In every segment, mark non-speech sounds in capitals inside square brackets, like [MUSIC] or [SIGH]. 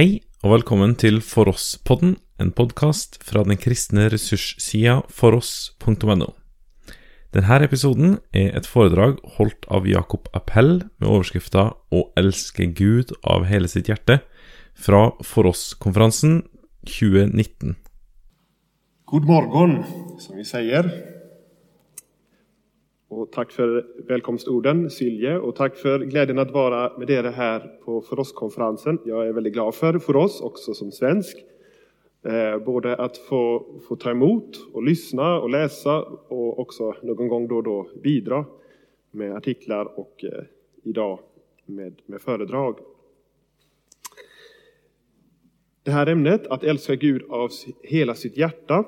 Hei, og velkommen til For oss-podden, en podkast fra den kristne ressurssida foross.no. Denne episoden er et foredrag holdt av Jakob Appell med overskrifta 'Å elske Gud av hele sitt hjerte' fra For oss-konferansen 2019. God morgon, som vi säger. Och tack för välkomstorden, Silje, och tack för glädjen att vara med er här på Foros-konferensen. Jag är väldigt glad för För oss, också som svensk. Eh, både att få, få ta emot och lyssna och läsa och också någon gång då och då bidra med artiklar och eh, idag med, med föredrag. Det här ämnet, att älska Gud av hela sitt hjärta,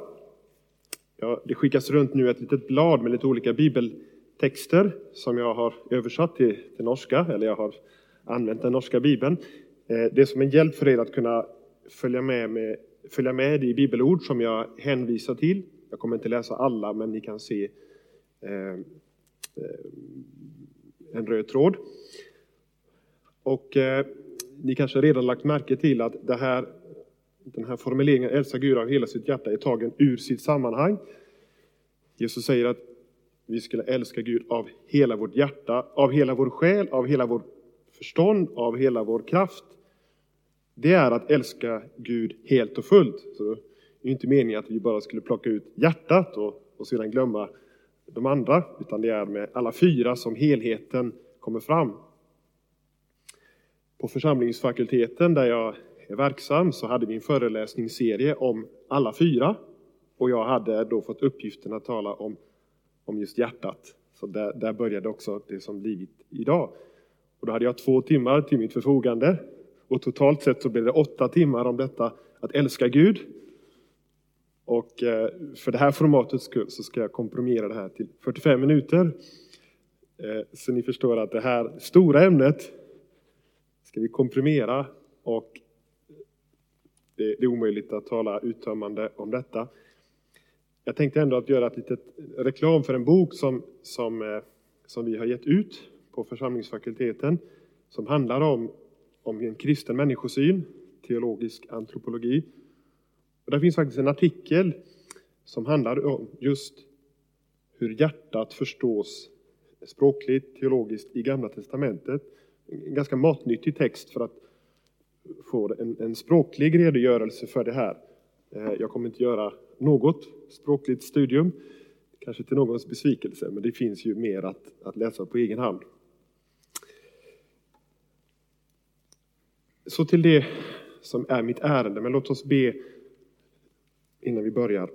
Ja, det skickas runt nu ett litet blad med lite olika bibel texter som jag har översatt till, till norska, eller jag har använt den norska bibeln. Eh, det är som en hjälp för er att kunna följa med, med, följa med i bibelord som jag hänvisar till. Jag kommer inte läsa alla, men ni kan se eh, eh en röd tråd. Och eh, ni kanske redan lagt märke till att det här den här formuleringen, älska Gud av hela sitt hjärta, är tagen ur sitt sammanhang. Jesus säger att vi skulle älska Gud av hela vårt hjärta, av hela vår själ, av hela vårt förstånd, av hela vår kraft. Det är att älska Gud helt och fullt. Så det är inte meningen att vi bara skulle plocka ut hjärtat och, och sedan glömma de andra, utan det är med alla fyra som helheten kommer fram. På församlingsfakulteten där jag är verksam så hade vi en föreläsningsserie om alla fyra. Och jag hade då fått uppgiften att tala om, om just hjärtat. Så där, där började också det som blivit idag. Och då hade jag två timmar till mitt förfogande. Och totalt sett så blev det åtta timmar om detta att älska Gud. Och eh, för det här formatets skull så ska jag komprimera det här till 45 minuter. Eh, så ni förstår att det här stora ämnet ska vi komprimera och eh, det är omöjligt att tala uttömmande om detta. Jag tänkte ändå att göra ett litet reklam för en bok som, som, eh, som vi har gett ut på församlingsfakulteten som handlar om, om en kristen människosyn, teologisk antropologi. Och där finns faktiskt en artikel som handlar om just hur hjärtat förstås språkligt, teologiskt i Gamla Testamentet. En ganska matnyttig text för att få en, en språklig redogörelse för det här. Eh, jag kommer inte göra något språkligt studium, kanske till någons besvikelse, men det finns ju mer att, att läsa på egen hand. Så till det som är mitt ärende, men låt oss be innan vi börjar.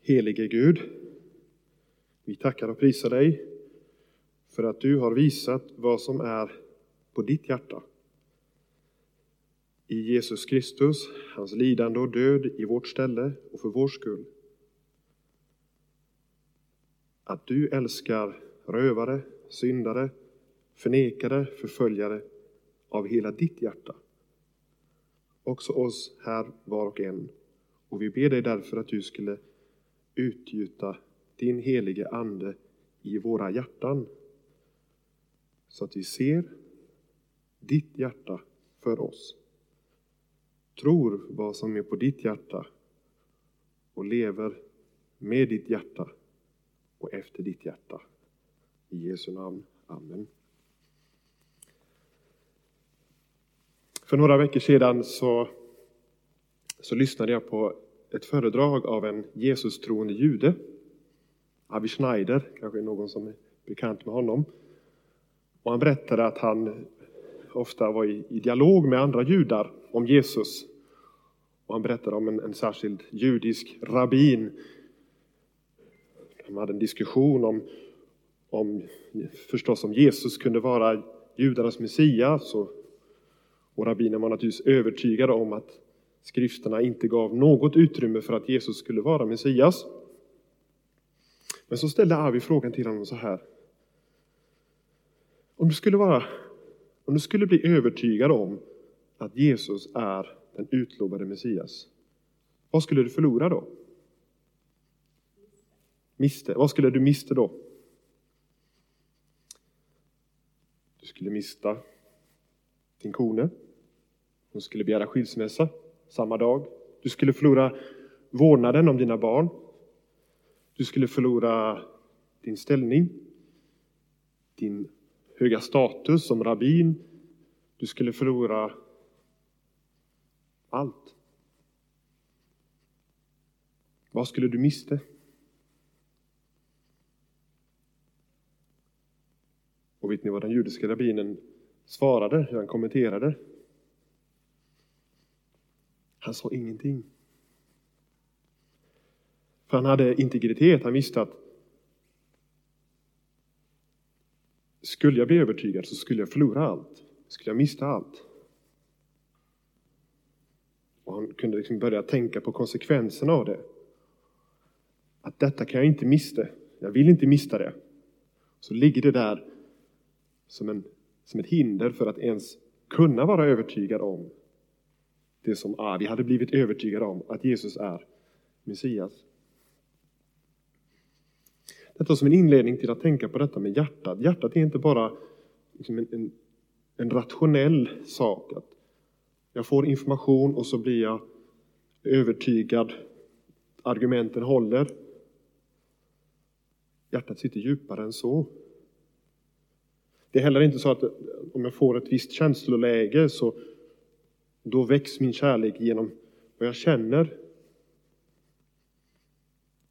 Helige Gud, vi tackar och prisar dig för att du har visat vad som är på ditt hjärta. I Jesus Kristus, hans lidande och död i vårt ställe och för vår skull. Att du älskar rövare, syndare, förnekare, förföljare av hela ditt hjärta. Också oss här var och en. Och vi ber dig därför att du skulle utgjuta din helige Ande i våra hjärtan så att vi ser ditt hjärta för oss, tror vad som är på ditt hjärta och lever med ditt hjärta och efter ditt hjärta. I Jesu namn. Amen. För några veckor sedan så, så lyssnade jag på ett föredrag av en Jesus-troende jude. Avi Schneider, kanske någon som är bekant med honom. Och han berättade att han ofta var i, i dialog med andra judar om Jesus. Och han berättade om en, en särskild judisk rabbin. De hade en diskussion om, om förstås om Jesus kunde vara judarnas Messias. Och, och rabbinen var naturligtvis övertygad om att skrifterna inte gav något utrymme för att Jesus skulle vara Messias. Men så ställde Avi frågan till honom så här. Om du skulle vara, om du skulle bli övertygad om att Jesus är den utlovade Messias, vad skulle du förlora då? Miste. Vad skulle du mista då? Du skulle mista din kone. Hon skulle begära skilsmässa samma dag. Du skulle förlora vårdnaden om dina barn. Du skulle förlora din ställning, din höga status som rabbin. Du skulle förlora allt. Vad skulle du miste? Och vet ni vad den judiska rabbinen svarade, hur han kommenterade? Han sa ingenting. För han hade integritet, han visste att skulle jag bli övertygad så skulle jag förlora allt, skulle jag mista allt. Och han kunde liksom börja tänka på konsekvenserna av det. Att detta kan jag inte mista, jag vill inte mista det. Så ligger det där som, en, som ett hinder för att ens kunna vara övertygad om det som ah, vi hade blivit övertygade om, att Jesus är Messias. Detta som en inledning till att tänka på detta med hjärtat. Hjärtat är inte bara liksom en, en, en rationell sak. Att jag får information och så blir jag övertygad. Argumenten håller. Hjärtat sitter djupare än så. Det är heller inte så att om jag får ett visst känsloläge så då väcks min kärlek genom vad jag känner.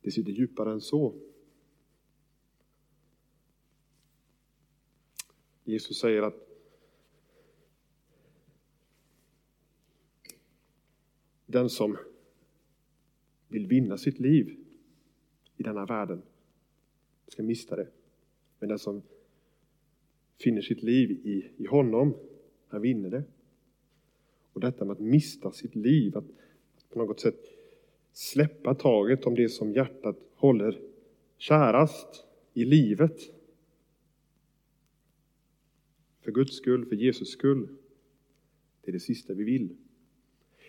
Det sitter djupare än så. Jesus säger att den som vill vinna sitt liv i denna världen ska mista det. Men den som finner sitt liv i, i honom, han vinner det. Och detta med att mista sitt liv, att på något sätt släppa taget om det som hjärtat håller kärast i livet. För Guds skull, för Jesus skull. Det är det sista vi vill.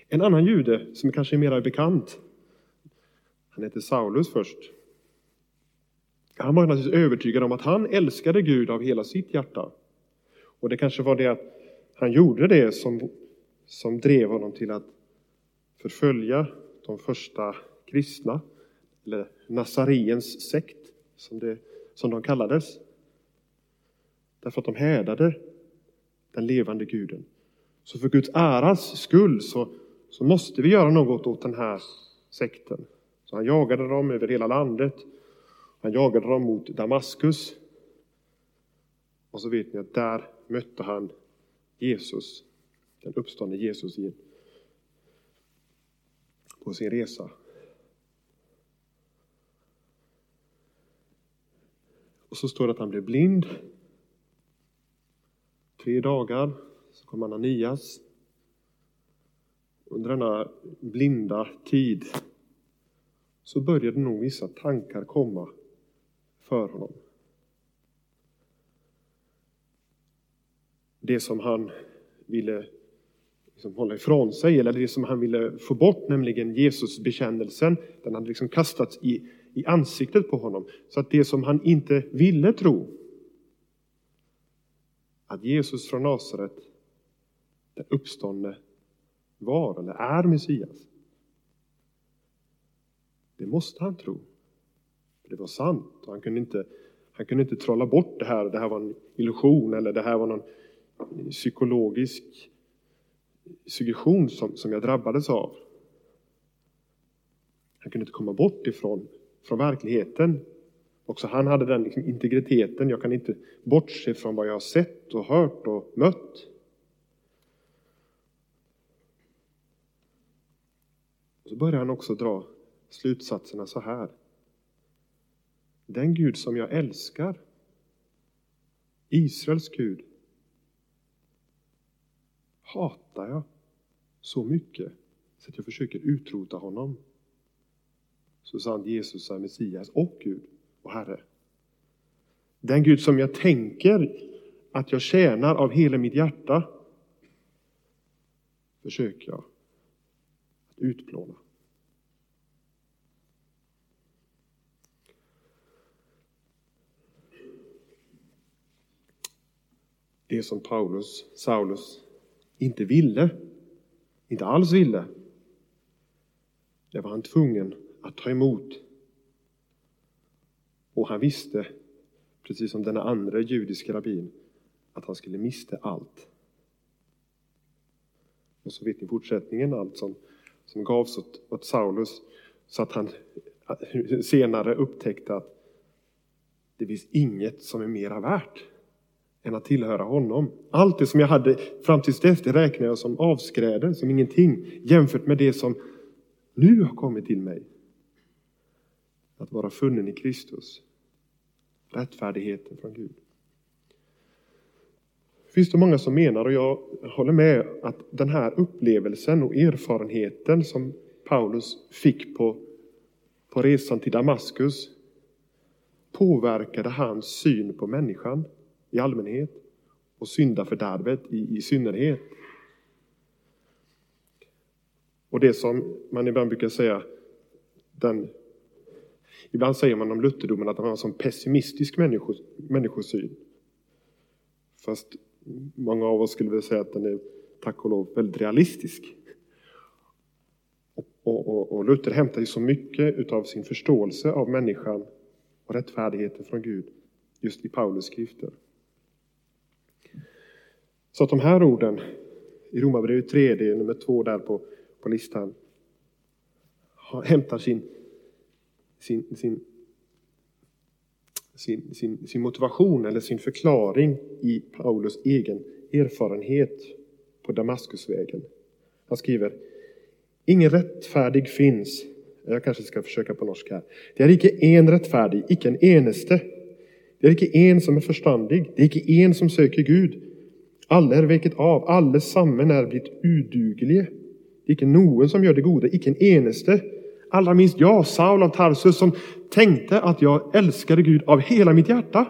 En annan jude som kanske är mera bekant, han heter Saulus först. Han var naturligtvis övertygad om att han älskade Gud av hela sitt hjärta. Och det kanske var det att han gjorde det som, som drev honom till att förfölja de första kristna, eller Nazariens sekt, som, det, som de kallades. Därför att de härdade den levande guden. Så för Guds äras skull så, så måste vi göra något åt den här sekten. Så han jagade dem över hela landet. Han jagade dem mot Damaskus. Och så vet ni att där mötte han Jesus, den uppståndne Jesus igen, på sin resa. Och så står det att han blev blind. Tre dagar så kom Ananias. Under denna blinda tid så började nog vissa tankar komma för honom. Det som han ville liksom hålla ifrån sig, eller det som han ville få bort, nämligen Jesusbekännelsen, den hade liksom kastats i, i ansiktet på honom. Så att det som han inte ville tro, att Jesus från Nasaret, den uppståndne, var eller är Messias. Det måste han tro. Det var sant. Och han, kunde inte, han kunde inte trolla bort det här, det här var en illusion eller det här var någon psykologisk suggestion som, som jag drabbades av. Han kunde inte komma bort ifrån från verkligheten. Också han hade den liksom integriteten. Jag kan inte bortse från vad jag har sett och hört och mött. Och så börjar han också dra slutsatserna så här. Den Gud som jag älskar, Israels Gud, hatar jag så mycket så att jag försöker utrota honom. Så sant Jesus är Messias och Gud och Herre. Den Gud som jag tänker att jag tjänar av hela mitt hjärta försöker jag utplåna. det som Paulus, Saulus inte ville, inte alls ville, det var han tvungen att ta emot. Och han visste, precis som den andra judiska rabbin, att han skulle mista allt. Och så vet ni fortsättningen, allt som, som gavs åt, åt Saulus, så att han senare upptäckte att det finns inget som är mera värt än att tillhöra honom. Allt det som jag hade fram tills dess, det räknar jag som avskräden, som ingenting, jämfört med det som nu har kommit till mig. Att vara funnen i Kristus. Rättfärdigheten från Gud. Det finns det många som menar, och jag håller med, att den här upplevelsen och erfarenheten som Paulus fick på, på resan till Damaskus påverkade hans syn på människan i allmänhet och syndafördärvet i, i synnerhet. Och det som man ibland brukar säga, den, ibland säger man om lutherdomen att han har en sån pessimistisk människos, människosyn. Fast många av oss skulle väl säga att den är, tack och lov, väldigt realistisk. Och, och, och Luther hämtar ju så mycket av sin förståelse av människan och rättfärdigheten från Gud just i Paulus skrifter. Så att de här orden i Romarbrevet 3, det är nummer två där på, på listan, hämtar sin, sin, sin, sin, sin, sin motivation eller sin förklaring i Paulus egen erfarenhet på Damaskusvägen. Han skriver Ingen rättfärdig finns. Jag kanske ska försöka på norska här. Det är icke en rättfärdig, icke en eneste. Det är icke en som är förståndig, Det är icke en som söker Gud. Alla är veket av, alle sammen är blitt udugelige. Det är icke någon som gör det goda, icke en eneste. Allra minst jag, Saul av Tarsus, som tänkte att jag älskade Gud av hela mitt hjärta.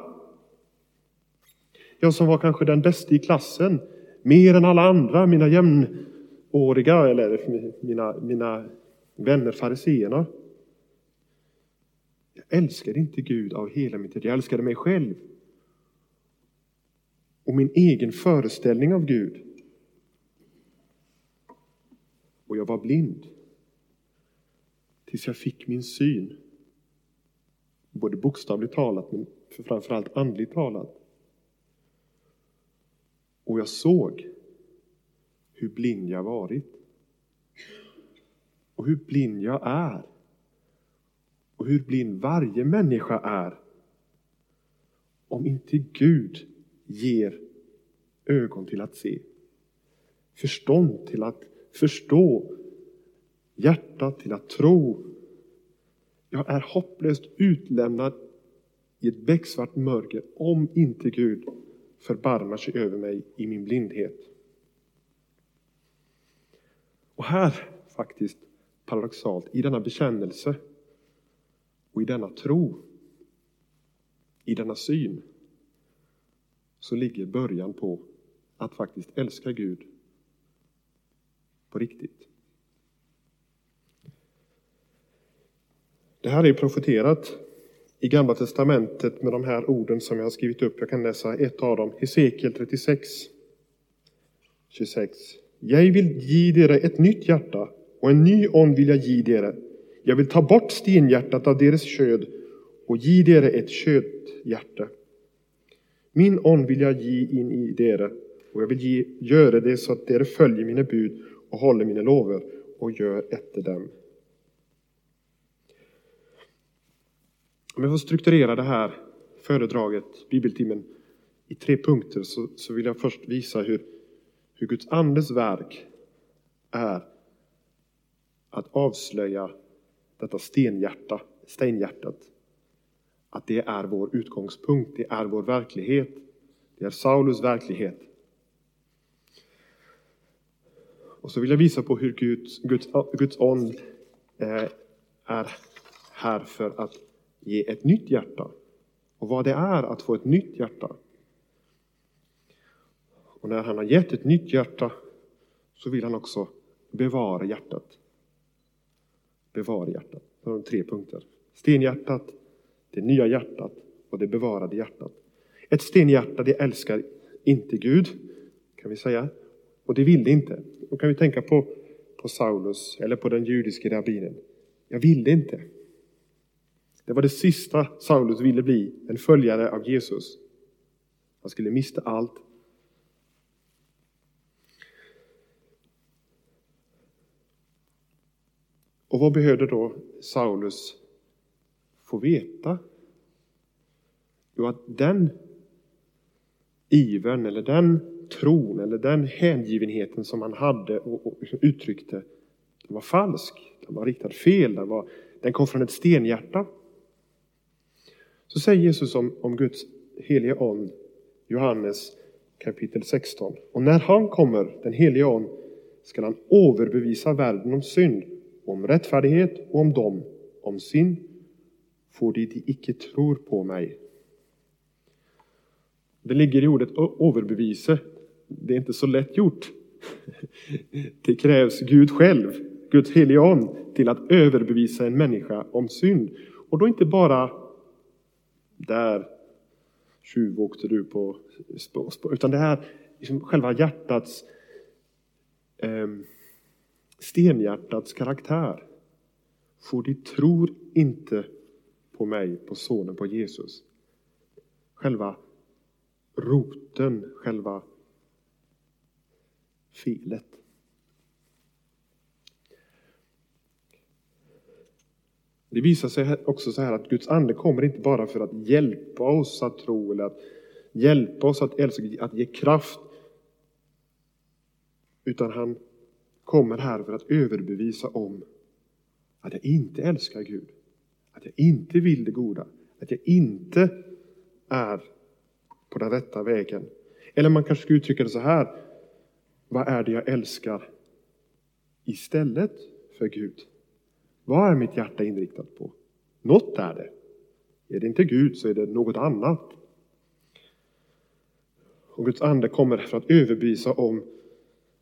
Jag som var kanske den bästa i klassen, mer än alla andra, mina jämnåriga eller mina, mina vänner fariseerna. Jag älskade inte Gud av hela mitt hjärta, jag älskade mig själv och min egen föreställning av Gud. Och jag var blind. Tills jag fick min syn. Både bokstavligt talat, men framförallt andligt talat. Och jag såg hur blind jag varit. Och hur blind jag är. Och hur blind varje människa är. Om inte Gud ger ögon till att se, förstånd till att förstå, hjärta till att tro. Jag är hopplöst utlämnad i ett becksvart mörker om inte Gud förbarmar sig över mig i min blindhet. Och här, faktiskt paradoxalt, i denna bekännelse och i denna tro, i denna syn, så ligger början på att faktiskt älska Gud på riktigt. Det här är profeterat i Gamla Testamentet med de här orden som jag har skrivit upp. Jag kan läsa ett av dem, Hesekiel 36, 26. Jag vill ge dere ett nytt hjärta och en ny ond vill jag ge dere. Jag vill ta bort stenhjärtat av deras köd och ge dere ett ködhjärta. Min ånd vill jag ge in i dere, och jag vill ge, göra det så att dere följer mina bud och håller mina lover och gör efter dem. Om jag får strukturera det här föredraget, bibeltimmen, i tre punkter så, så vill jag först visa hur, hur Guds andes verk är att avslöja detta stenhjärta, stenhjärtat att det är vår utgångspunkt, det är vår verklighet. Det är Saulus verklighet. Och så vill jag visa på hur Guds, Guds, Guds ond eh, är här för att ge ett nytt hjärta. Och vad det är att få ett nytt hjärta. Och när han har gett ett nytt hjärta så vill han också bevara hjärtat. Bevara hjärtat. Det är tre punkter. Stenhjärtat, det nya hjärtat och det bevarade hjärtat. Ett stenhjärta, det älskar inte Gud, kan vi säga. Och det vill det inte. Då kan vi tänka på, på Saulus eller på den judiske rabbinen. Jag vill det inte. Det var det sista Saulus ville bli, en följare av Jesus. Han skulle mista allt. Och vad behövde då Saulus få veta? Jo, att den ivern eller den tron eller den hängivenheten som han hade och, och liksom uttryckte, den var falsk. Den var riktad fel. Den, var, den kom från ett stenhjärta. Så säger Jesus om, om Guds helige Ande, Johannes kapitel 16. Och när han kommer, den helige Ande, skall han överbevisa världen om synd, om rättfärdighet och om dom, om synd, får de de icke tror på mig. Det ligger i ordet överbevisa. Det är inte så lätt gjort. [LAUGHS] Det krävs Gud själv, Guds helige Ande, till att överbevisa en människa om synd. Och då inte bara där tjuvåkte du på spår, spår, utan det här liksom själva hjärtats eh, stenhjärtats karaktär. För de tror inte på mig, på sonen, på Jesus. Själva roten, själva felet. Det visar sig också så här att Guds ande kommer inte bara för att hjälpa oss att tro eller att hjälpa oss att älska, att ge kraft. Utan han kommer här för att överbevisa om att jag inte älskar Gud. Att jag inte vill det goda. Att jag inte är på den rätta vägen. Eller man kanske ska uttrycka det så här. Vad är det jag älskar istället för Gud? Vad är mitt hjärta inriktat på? Något är det. Är det inte Gud så är det något annat. Och Guds ande kommer för att överbevisa om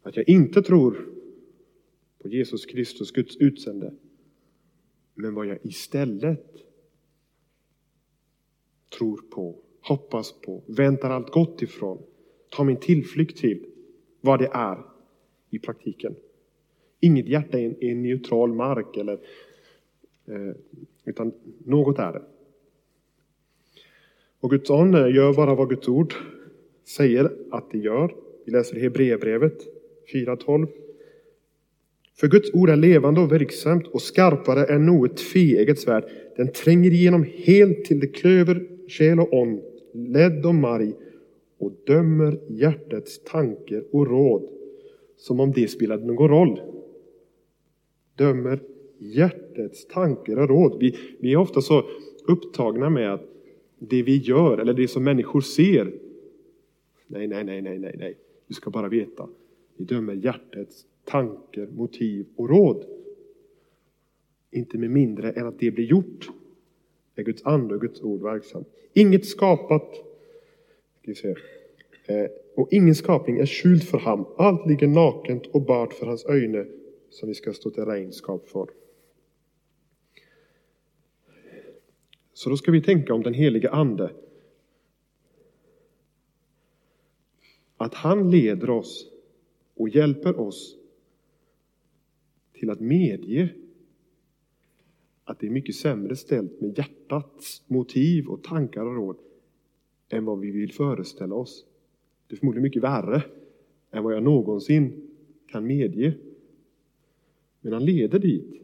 att jag inte tror på Jesus Kristus, Guds utsände, men vad jag istället tror på, hoppas på, väntar allt gott ifrån, tar min tillflykt till, vad det är i praktiken. Inget hjärta är en, neutral mark, eller, eh, utan något är det. Och Guds ande gör bara vad Guds ord säger att det gör. Vi läser Hebreerbrevet 4.12. För Guds ord är levande och verksamt och skarpare än något tveeget svärd. Den tränger igenom helt till det klöver själ och ånd, ledd och marg och dömer hjärtats tankar och råd som om det spelade någon roll. Dömer hjärtats tankar och råd. Vi, vi är ofta så upptagna med att det vi gör, eller det som människor ser. Nej, nej, nej, nej, nej, nej. Du ska bara veta. Vi dömer hjärtats tankar, motiv och råd. Inte med mindre än att det blir gjort är Guds ande och Guds ord verksam. Inget skapat ska vi se, eh, och ingen skapning är skjult för ham. Allt ligger nakent och bart för hans öjne som vi ska stå till regnskap för. Så då ska vi tänka om den heliga Ande. Att han leder oss och hjälper oss till att medge att det är mycket sämre ställt med hjärtats motiv och tankar och råd än vad vi vill föreställa oss. Det är förmodligen mycket värre än vad jag någonsin kan medge. Men han leder dit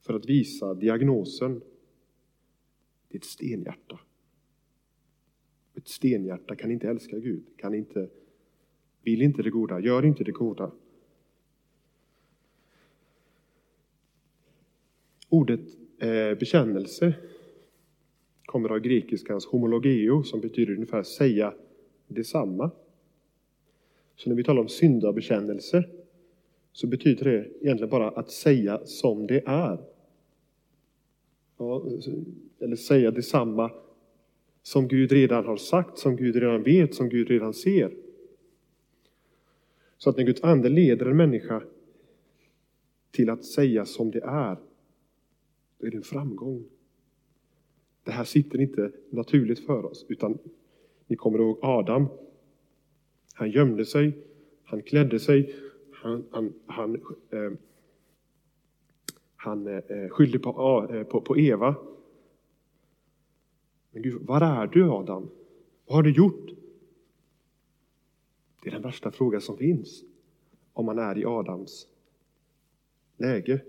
för att visa diagnosen. Det är ett stenhjärta. Ett stenhjärta kan inte älska Gud, kan inte, vill inte det goda, gör inte det goda. Ordet eh, bekännelse kommer av grekiskans homologeo som betyder ungefär säga detsamma. Så när vi talar om syndabekännelse så betyder det egentligen bara att säga som det är. Ja, eller säga detsamma som Gud redan har sagt, som Gud redan vet, som Gud redan ser. Så att när Guds ande leder en människa till att säga som det är, då är det en framgång. Det här sitter inte naturligt för oss, utan ni kommer ihåg Adam. Han gömde sig, Han klädde sig, han, han, han, eh, han eh, eh skyllde på, eh, på, på Eva. Men Gud, var är du Adam? Vad har du gjort? Det är den värsta frågan som finns om man är i Adams läge.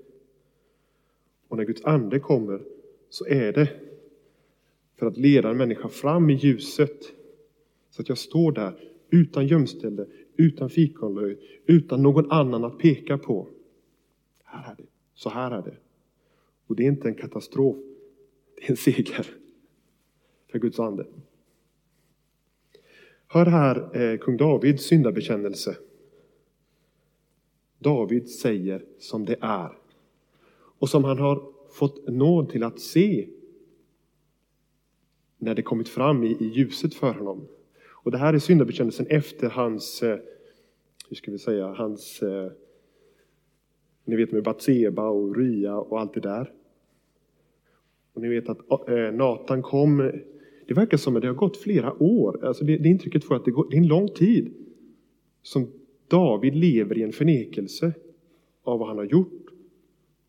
Och när Guds ande kommer så är det för att leda en människa fram i ljuset. Så att jag står där utan gömställe, utan fikonlöj, utan någon annan att peka på. Här är det. Så här är det. Och det är inte en katastrof, det är en seger för Guds ande. Hör här eh, kung Davids syndabekännelse. David säger som det är och som han har fått nåd till att se när det kommit fram i, i ljuset för honom. Och det här är syndabekännelsen efter hans, eh, hur ska vi säga, hans, eh, ni vet med Batseba och Ria och allt det där. Och ni vet att eh, Natan kom, det verkar som att det har gått flera år, alltså det, det intrycket får att det, går, det är en lång tid som David lever i en förnekelse av vad han har gjort.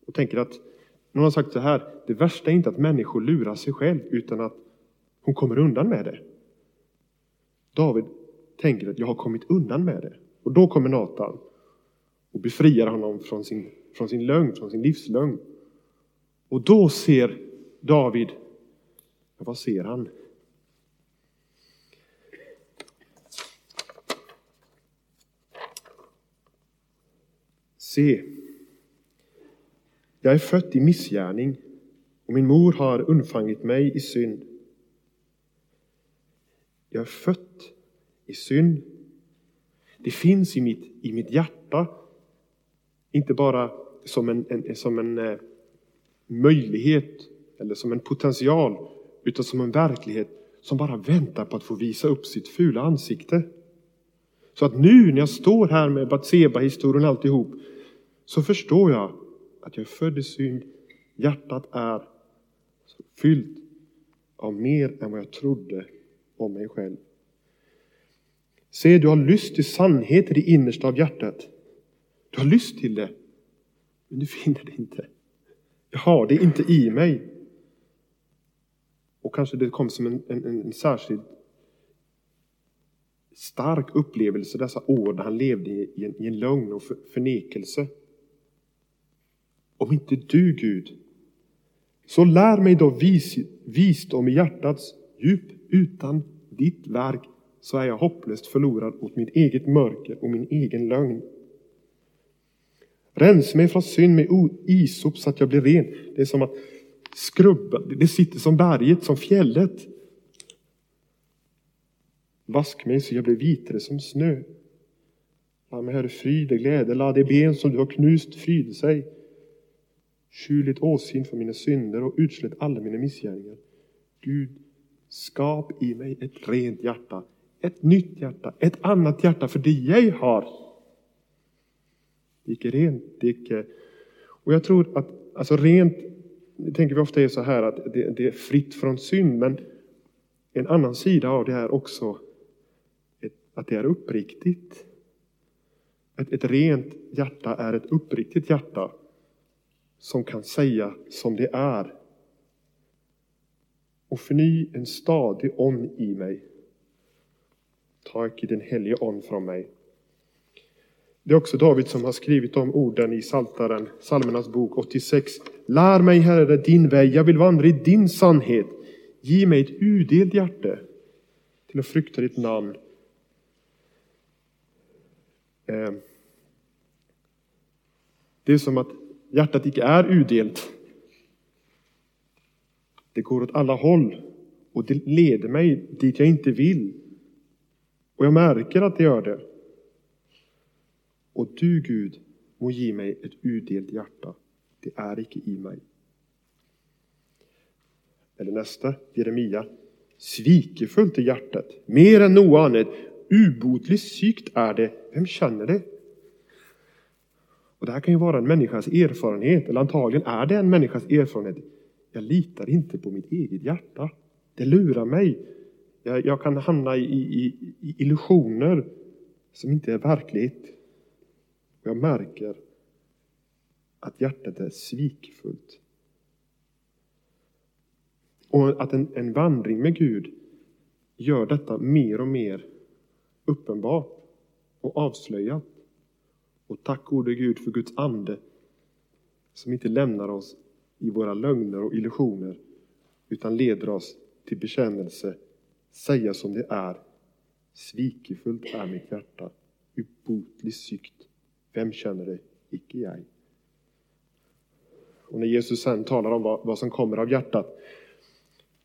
Och tänker att, någon har sagt så här, det värsta är inte att människor lurar sig själv utan att hon kommer undan med det. David tänker att jag har kommit undan med det. Och då kommer Natan och befriar honom från sin, från sin lögn, från sin livslögn. Och då ser David, ja, vad ser han? Se, jag är född i missgärning och min mor har undfangit mig i synd. Jag är född i synd. Det finns i mitt, i mitt hjärta, inte bara som en, en som en eh, möjlighet eller som en potential, utan som en verklighet som bara väntar på att få visa upp sitt fula ansikte. Så att nu när jag står här med Batseba-historien alltihop, så förstår jag att jag är född i synd. Hjärtat är fyllt av mer än vad jag trodde om mig själv. Se, du har lust till sannhet i det innersta av hjärtat. Du har lust till det, men du finner det inte. Jag har det inte i mig. Och kanske det kom som en, en, en särskild stark upplevelse dessa år när han levde i en, i en lögn och förnekelse. Om inte du, Gud, så lär mig då vis, visdom i hjärtats djup. Utan ditt verk så är jag hopplöst förlorad åt mitt eget mörker och min egen lögn. Rens mig från synd med isop så att jag blir ren. Det är som att skrubba, det sitter som berget, som fjället. Vask mig så jag blir vitare som snö. Låt mig höra frid och glädje, låt de ben som du har knust fryda sig. Kyligt åsyn för mina synder och utslätt alla mina missgärningar. Gud, skap i mig ett rent hjärta, ett nytt hjärta, ett annat hjärta för det jag har. Det är icke rent, det är icke... Och jag tror att, alltså rent, det tänker vi ofta är så här att det, det är fritt från synd, men en annan sida av det är också ett, att det är uppriktigt. Ett, ett rent hjärta är ett uppriktigt hjärta som kan säga som det är. Och förny en stadig on i mig. Ta icke din helige ånd från mig. Det är också David som har skrivit om orden i Saltaren, Salmernas bok 86. Lär mig, Herre, din väg, jag vill vandra i din sannhet. Ge mig ett udelt hjärte till att frukta ditt namn. Ehm. Det är som att hjärtat icke är udelt. Det går åt alla håll och det leder mig dit jag inte vill. Och jag märker att det gör det. Och du Gud må ge mig ett udelt hjärta. Det är icke i mig. Eller nästa, Jeremia. Svikefullt i hjärtat, mer än något annat. Ubotligt sykt är det. Vem känner det? Och Det här kan ju vara en människas erfarenhet, eller antagligen är det en människas erfarenhet. Jag litar inte på mitt eget hjärta. Det lurar mig. Jag, jag kan hamna i, i, i illusioner som inte är verklighet. Och jag märker att hjärtat är svikfullt. Och att en, en vandring med Gud gör detta mer och mer uppenbart och avslöjat. Och tack gode Gud för Guds ande som inte lämnar oss i våra lögner och illusioner utan leder oss till bekännelse, säga som det är. Svikefullt är mitt hjärta, Ubotlig sykt. Vem känner det? Icke jag. Och när Jesus sen talar om vad, vad som kommer av hjärtat,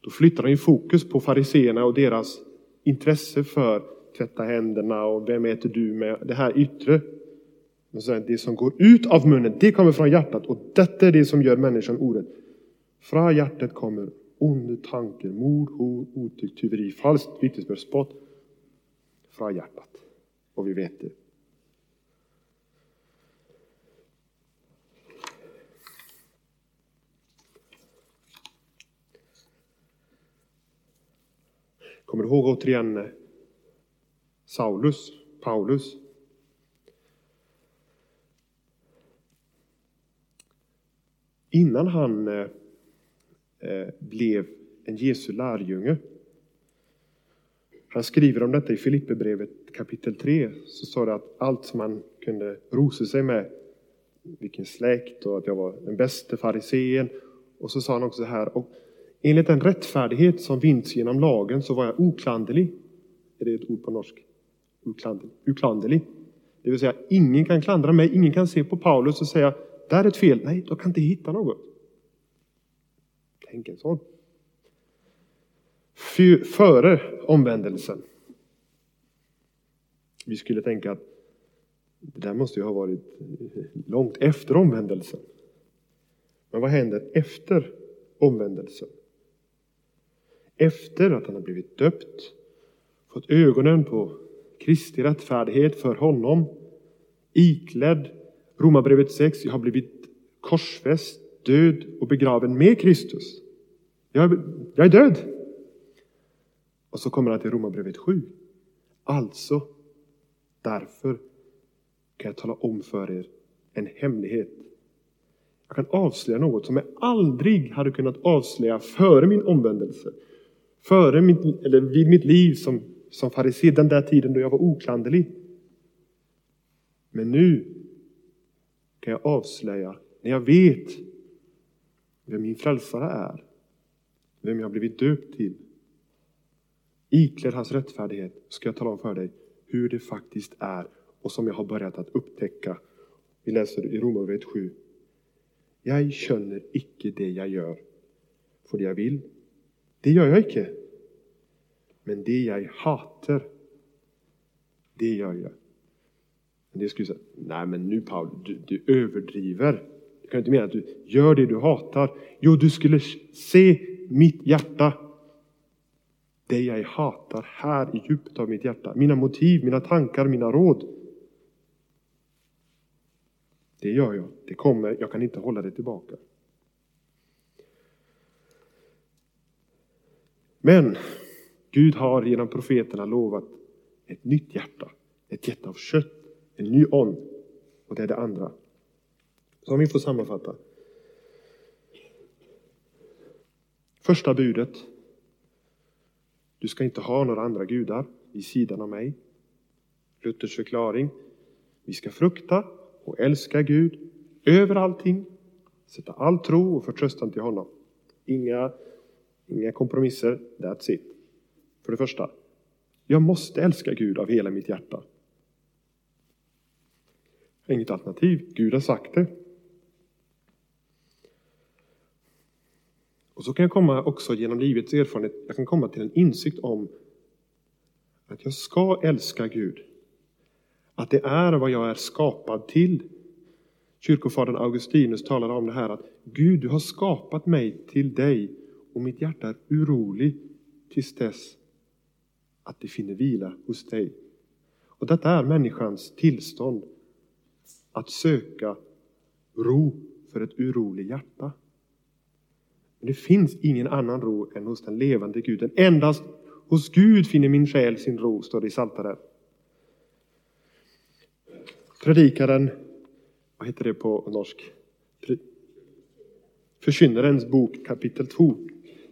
då flyttar han ju fokus på fariseerna och deras intresse för tvätta händerna och vem äter du med? Det här yttre. Men sen, det som går ut av munnen, det kommer från hjärtat och detta är det som gör människan orätt. Från hjärtat kommer Onde tanken, mord, hot, otyg, tyveri, falskt vittnesbörd, spott. Från hjärtat. Och vi vet det. Kommer du ihåg återigen eh, Saulus, Paulus? Innan han eh, Eh, blev en Jesu lärjunge. Han skriver om detta i Filipperbrevet kapitel 3. Så står det att allt som man kunde rosa sig med, vilken släkt och att jag var den bästa farisén. Och så sa han också så här, och enligt den rättfärdighet som vinns genom lagen så var jag oklanderlig. Är det ett ord på norsk? Uklanderlig. Det vill säga, ingen kan klandra mig, ingen kan se på Paulus och säga, där är ett fel. Nej, då kan inte hitta något. Tänk en sån. Före omvändelsen. Vi skulle tänka att det där måste ju ha varit långt efter omvändelsen. Men vad händer efter omvändelsen? Efter att han har blivit döpt, fått ögonen på Kristi rättfärdighet för honom, iklädd Romarbrevet 6, jag har blivit korsfäst, död och begraven med Kristus. Jag, jag är död. Och så kommer han till Romarbrevet 7. Alltså, därför kan jag tala om för er en hemlighet. Jag kan avslöja något som jag aldrig hade kunnat avslöja före min omvändelse. Före mitt, eller vid mitt liv som, som farisé, den där tiden då jag var oklanderlig. Men nu kan jag avslöja, när jag vet vem min frälsare är, vem jag blivit döpt till, iklädd hans rättfärdighet, ska jag tala om för dig hur det faktiskt är och som jag har börjat att upptäcka. Vi läser i Romarbrevet 7. Jag känner icke det jag gör, för det jag vill, det gör jag icke. Men det jag hatar, det gör jag. Men det skulle säga, nej men nu Paul, du, du överdriver. Du kan inte mena att du gör det du hatar. Jo, du skulle se mitt hjärta. Det jag hatar här i djupet av mitt hjärta. Mina motiv, mina tankar, mina råd. Det gör jag. Det kommer. Jag kan inte hålla det tillbaka. Men Gud har genom profeterna lovat ett nytt hjärta. Ett hjärta av kött. En ny on. Och det är det andra. Så om vi får sammanfatta. Första budet. Du ska inte ha några andra gudar vid sidan av mig. Luthers förklaring. Vi ska frukta och älska Gud över allting. Sätta all tro och förtröstan till honom. Inga, inga kompromisser. That's it. För det första. Jag måste älska Gud av hela mitt hjärta. Inget alternativ. Gud har sagt det. Så kan jag komma också genom livets erfarenhet, jag kan komma till en insikt om att jag ska älska Gud. Att det är vad jag är skapad till. Kyrkofadern Augustinus talade om det här att Gud, du har skapat mig till dig och mitt hjärta är orolig tills dess att det finner vila hos dig. Och detta är människans tillstånd, att söka ro för ett oroligt hjärta. Men det finns ingen annan ro än hos den levande Guden. Endast hos Gud finner min själ sin ro, står det i Psaltaren. Predikaren, vad heter det på norsk? Förkynnarens bok kapitel 2.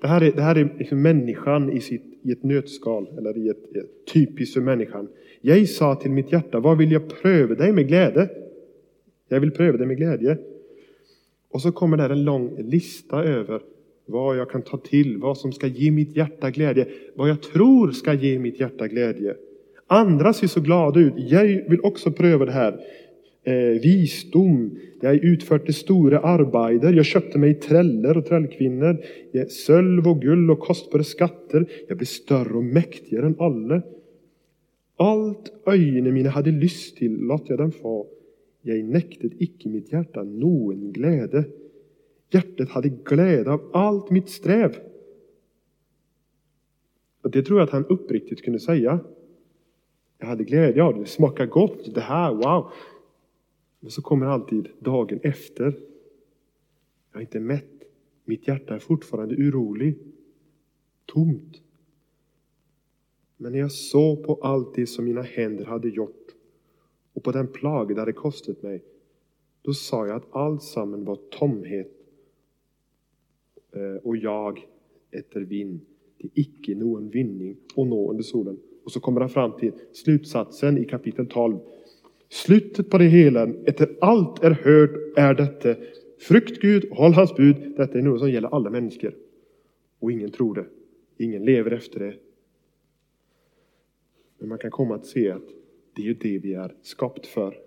Det här är, det här är liksom människan i, sitt, i ett nötskal, eller i ett, ett typiskt för människan. Jag sa till mitt hjärta, vad vill jag pröva dig med glädje? Jag vill pröva dig med glädje. Och så kommer där en lång lista över vad jag kan ta till, vad som ska ge mitt hjärta glädje, vad jag tror ska ge mitt hjärta glädje. Andra ser så glada ut. Jag vill också pröva det här. Eh, visdom. Jag har utfört det stora arbeider. Jag köpte mig träller och trällkvinnor. Sölv och guld och kostbara skatter. Jag blev större och mäktigare än alla. Allt öjne mina hade lyst till låt jag dem få. Jag nektet icke mitt hjärta någon glädje. Hjärtat hade glädje av allt mitt sträv. Och det tror jag att han uppriktigt kunde säga. Jag hade glädje av det, det smakar gott, det här, wow. Men så kommer alltid dagen efter. Jag är inte mätt. Mitt hjärta är fortfarande orolig. Tomt. Men när jag såg på allt det som mina händer hade gjort och på den plaga det hade kostat mig, då sa jag att alltsammans var tomhet Eh, och jag efter vind. Det är icke någon vinning och nå under solen. Och så kommer han fram till slutsatsen i kapitel 12. Slutet på det hela, efter allt är hört, är detta. Frukt Gud, håll hans bud. Detta är något som gäller alla människor. Och ingen tror det. Ingen lever efter det. Men man kan komma att se att det är ju det vi är skapt för.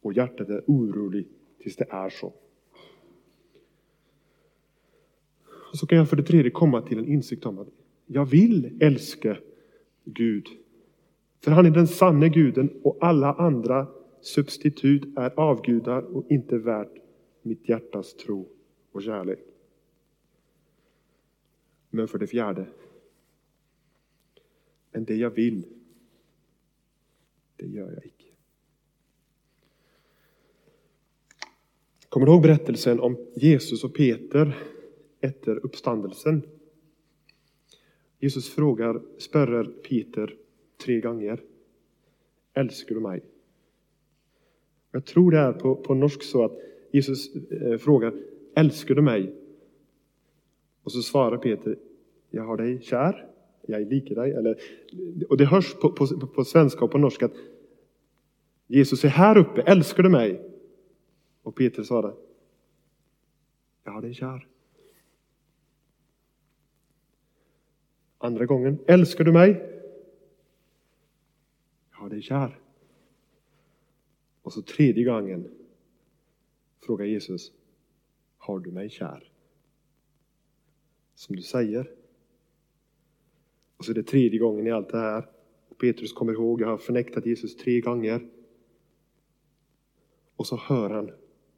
Och hjärtat är oroligt tills det är så. Och så kan jag för det tredje komma till en insikt om att jag vill älska Gud. För han är den sanne guden och alla andra substitut är avgudar och inte värt mitt hjärtas tro och kärlek. Men för det fjärde. Men det jag vill, det gör jag icke. Kommer du ihåg berättelsen om Jesus och Peter efter uppståndelsen? Jesus frågar, spörrar Peter tre gånger. Älskar du mig? Jag tror det är på, på norsk så att Jesus eh, frågar, älskar du mig? Och så svarar Peter, jag har dig kär, jag är dig. Eller, och det hörs på, på, på svenska och på norska att Jesus är här uppe, älskar du mig? Och Peter svarar, jag har dig kär. Andra gången, älskar du mig? Jag har dig kär. Och så tredje gången frågar Jesus, har du mig kär? Som du säger. Och så är det tredje gången i allt det här. Och Petrus kommer ihåg, jag har förnektat Jesus tre gånger. Och så hör han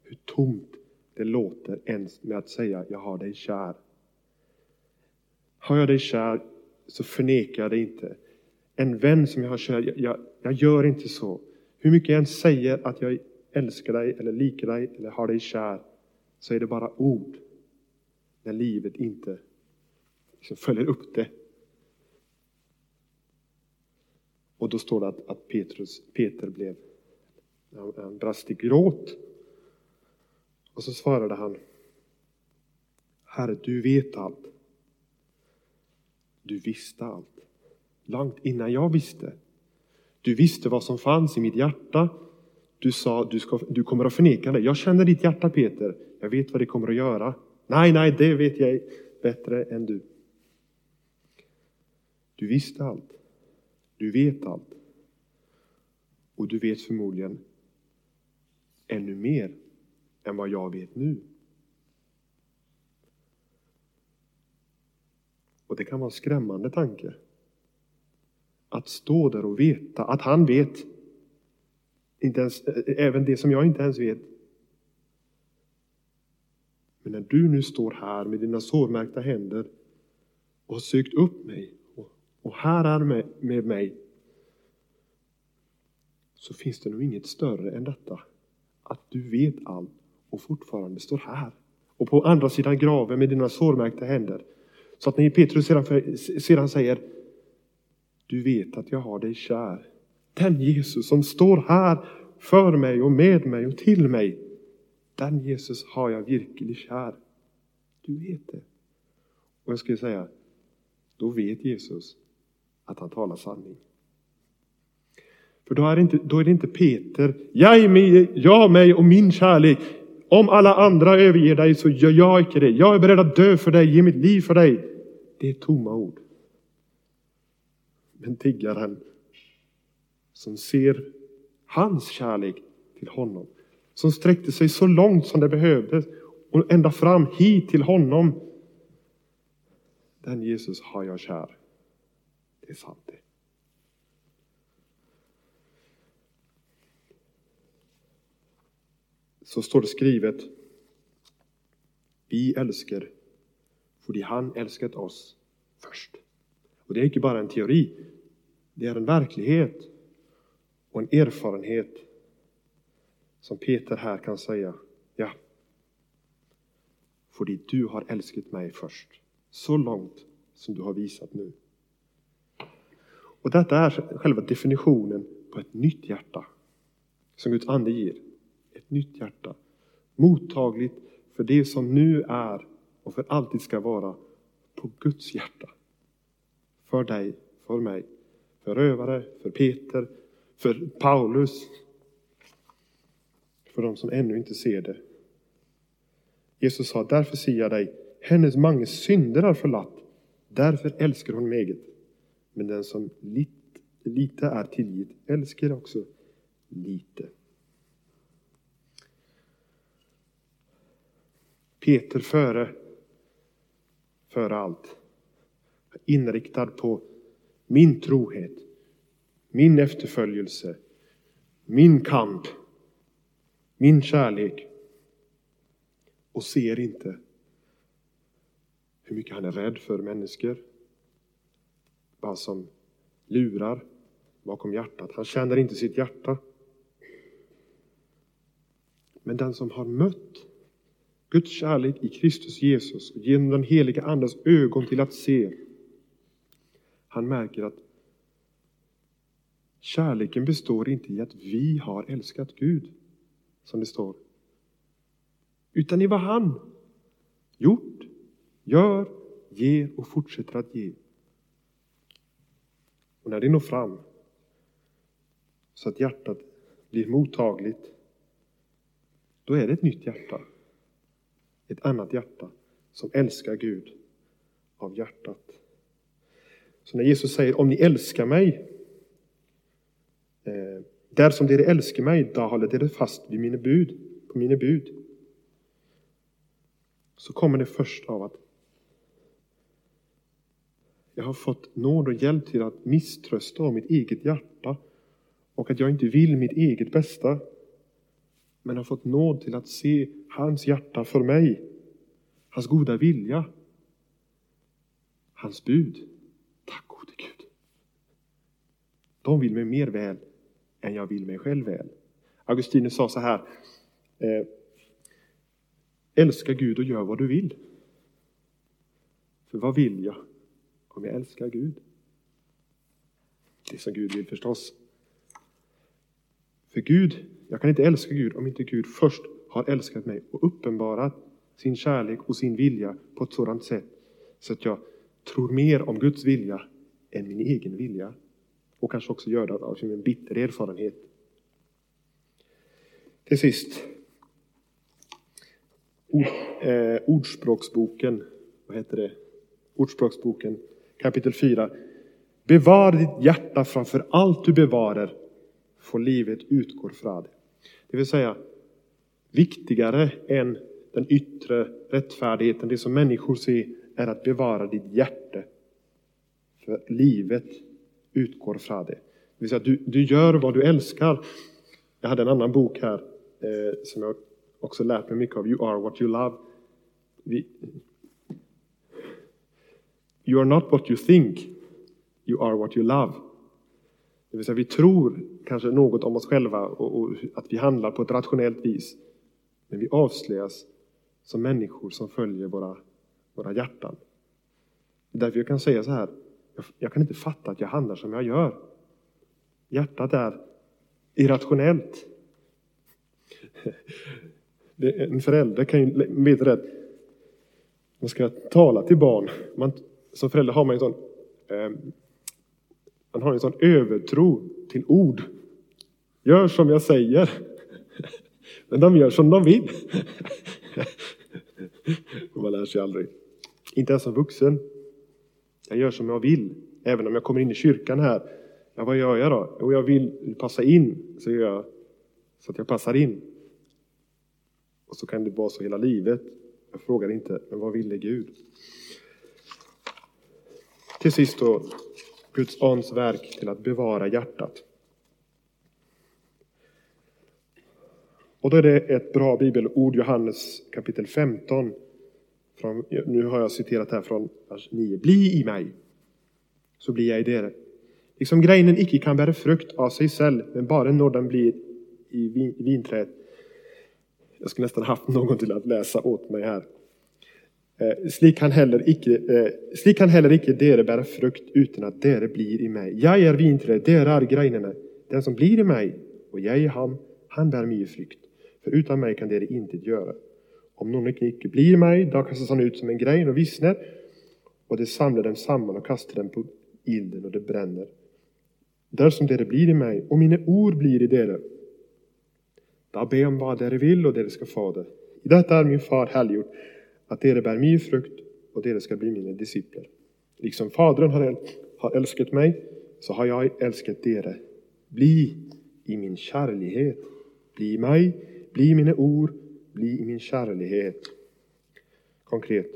hur tomt det låter ens med att säga, jag har dig kär. Har jag dig kär så förnekar jag det inte. En vän som jag har kär, jag, jag, jag gör inte så. Hur mycket jag än säger att jag älskar dig eller likar dig eller har dig kär så är det bara ord. När livet inte liksom följer upp det. Och då står det att, att Petrus, Peter blev, han brast i gråt. Och så svarade han, Herre, du vet allt. Du visste allt. Långt innan jag visste. Du visste vad som fanns i mitt hjärta. Du sa, du, ska, du kommer att förneka det. Jag känner ditt hjärta Peter. Jag vet vad det kommer att göra. Nej, nej, det vet jag bättre än du. Du visste allt. Du vet allt. Och du vet förmodligen ännu mer än vad jag vet nu. Och det kan vara en skrämmande tanke. Att stå där och veta att han vet. Inte ens, eh, även det som jag inte ens vet. Men när du nu står här med dina sårmärkta händer och har sökt upp mig och, här är med, med mig. Så finns det nog inget större än detta. Att du vet allt och fortfarande står här. Och på andra sidan graven med dina sårmärkta händer så att när Petrus sedan, sedan säger Du vet att jag har dig kär. Den Jesus som står här för mig och med mig och till mig. Den Jesus har jag virkelig kär. Du vet det. Och jag skulle säga, då vet Jesus att han talar sanning. För då är det inte, då är det inte Peter, jag, mig, jag mig och min kärlek. Om alla andra överger dig så gör jag icke det. Jag är beredd att dö för dig, ge mitt liv för dig. Det är tomma ord. Men tiggaren som ser hans kärlek till honom, som sträckte sig så långt som det behövdes och ända fram hit till honom. Den Jesus har jag kär. Det är sant det. Så står det skrivet. Vi älskar för han älskat oss först. Och det är inte bara en teori. Det är en verklighet och en erfarenhet som Peter här kan säga. Ja, för du har älskat mig först. Så långt som du har visat nu. Och detta är själva definitionen på ett nytt hjärta som Guds ande ger. Ett nytt hjärta. Mottagligt för det som nu är och för alltid ska vara på Guds hjärta. För dig, för mig, för rövare, för Peter, för Paulus, för de som ännu inte ser det. Jesus sa, därför säger jag dig, hennes många synder är förlatt, därför älskar hon eget. Men den som lite, lite är tillgitt älskar också lite. Peter före, före allt, inriktad på min trohet, min efterföljelse, min kamp, min kärlek och ser inte hur mycket han är rädd för människor. Vad som lurar bakom hjärtat. Han känner inte sitt hjärta. Men den som har mött Guds kärlek i Kristus Jesus och genom den heliga Andes ögon till att se, han märker att kärleken består inte i att vi har älskat Gud, som det står, utan i vad han gjort, gör, ger och fortsätter att ge. Och när det når fram så att hjärtat blir mottagligt, då är det ett nytt hjärta. Ett annat hjärta som älskar Gud av hjärtat. Så när Jesus säger om ni älskar mig, eh, där som dere älskar mig, då håller dere fast vid mina bud, på mina bud. Så kommer det först av att jag har fått nåd och hjälp till att misströsta om mitt eget hjärta och att jag inte vill mitt eget bästa. Men har fått nåd till att se hans hjärta för mig, hans goda vilja, hans bud. Tack gode Gud. De vill mig mer väl än jag vill mig själv väl. Augustinus sa så här. Eh, Älska Gud och gör vad du vill. För vad vill jag om jag älskar Gud? Det som Gud vill förstås. För Gud, jag kan inte älska Gud om inte Gud först har älskat mig och uppenbarat sin kärlek och sin vilja på ett sådant sätt så att jag tror mer om Guds vilja än min egen vilja. Och kanske också gör det av en bitter erfarenhet. Till sist. Ord, eh, ordspråksboken, vad heter det? Ordspråksboken kapitel 4. Bevar ditt hjärta framför allt du bevarar, för livet utgår från det. Det vill säga, viktigare än den yttre rättfärdigheten, det som människor ser, är att bevara ditt hjärta. För livet utgår från det. Det vill säga, du, du gör vad du älskar. Jag hade en annan bok här eh, som jag också lärt mig mycket av, You are what you love. Vi, You are not what you think, you are what you love. Det vill säga vi tror kanske något om oss själva och, och att vi handlar på ett rationellt vis. Men vi avslöjas som människor som följer våra, våra hjärtan. Det är därför jag kan säga så här, jag, jag kan inte fatta att jag handlar som jag gör. Hjärtat är irrationellt. En förälder kan ju veta det man ska tala till barn. Man, som förälder har man ju en sån, eh, man har en sån övertro till ord. Gör som jag säger. Men de gör som de vill. man lär sig aldrig. Inte ens som vuxen. Jag gör som jag vill. Även om jag kommer in i kyrkan här. Ja, vad gör jag då? Jo, jag vill passa in. Så gör jag så att jag passar in. Och så kan det vara så hela livet. Jag frågar inte, men vad ville Gud? Till sist då, Guds ands verk till att bevara hjärtat. Och då är det ett bra bibelord, Johannes kapitel 15. Från, nu har jag citerat här från vers 9. Bli i mig, så blir jag i dere. Liksom greinen icke kan bära frukt av sig själv, men bara när den blir i vin, vinträd. Jag skulle nästan haft någon till att läsa åt mig här. Eh, slik kan heller icke, eh, slik kan heller icke dere bära frukt utan att dere blir i mig. Jag är vinträd, dere är greinene. Den som blir i mig och jag i ham, han bär mycket frukt. För utan mig kan dere intet göra. Om någon icke blir i mig, då kastas han ut som en grein och vissnar. och det samlar dem samman och kastar dem på ilden och det bränner. Där som dere blir i mig och mina ord blir i dere, då be om vad dere vill och dere ska få det. I detta är min far helgjord att dere bär mycket frukt och dere ska bli mina discipler. Liksom Fadern har, har älskat mig, så har jag älskat dere. Bli i min kärlighet. Bli i mig, bli i mina ord, bli i min kärlighet. Konkret.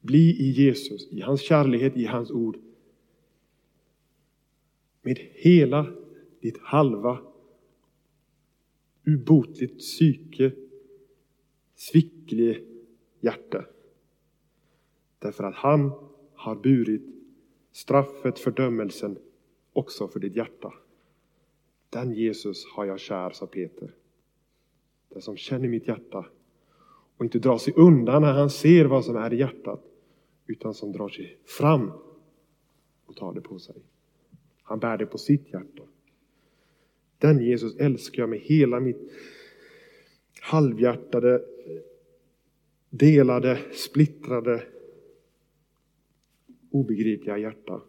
Bli i Jesus, i hans kärlighet, i hans ord. Med hela ditt halva ubotligt psyke, svicklig hjärta. Därför att han har burit straffet, fördömelsen också för ditt hjärta. Den Jesus har jag kär, sa Peter. Den som känner mitt hjärta och inte drar sig undan när han ser vad som är i hjärtat, utan som drar sig fram och tar det på sig. Han bär det på sitt hjärta. Den Jesus älskar jag med hela mitt halvhjärtade, delade, splittrade, obegripliga hjärta.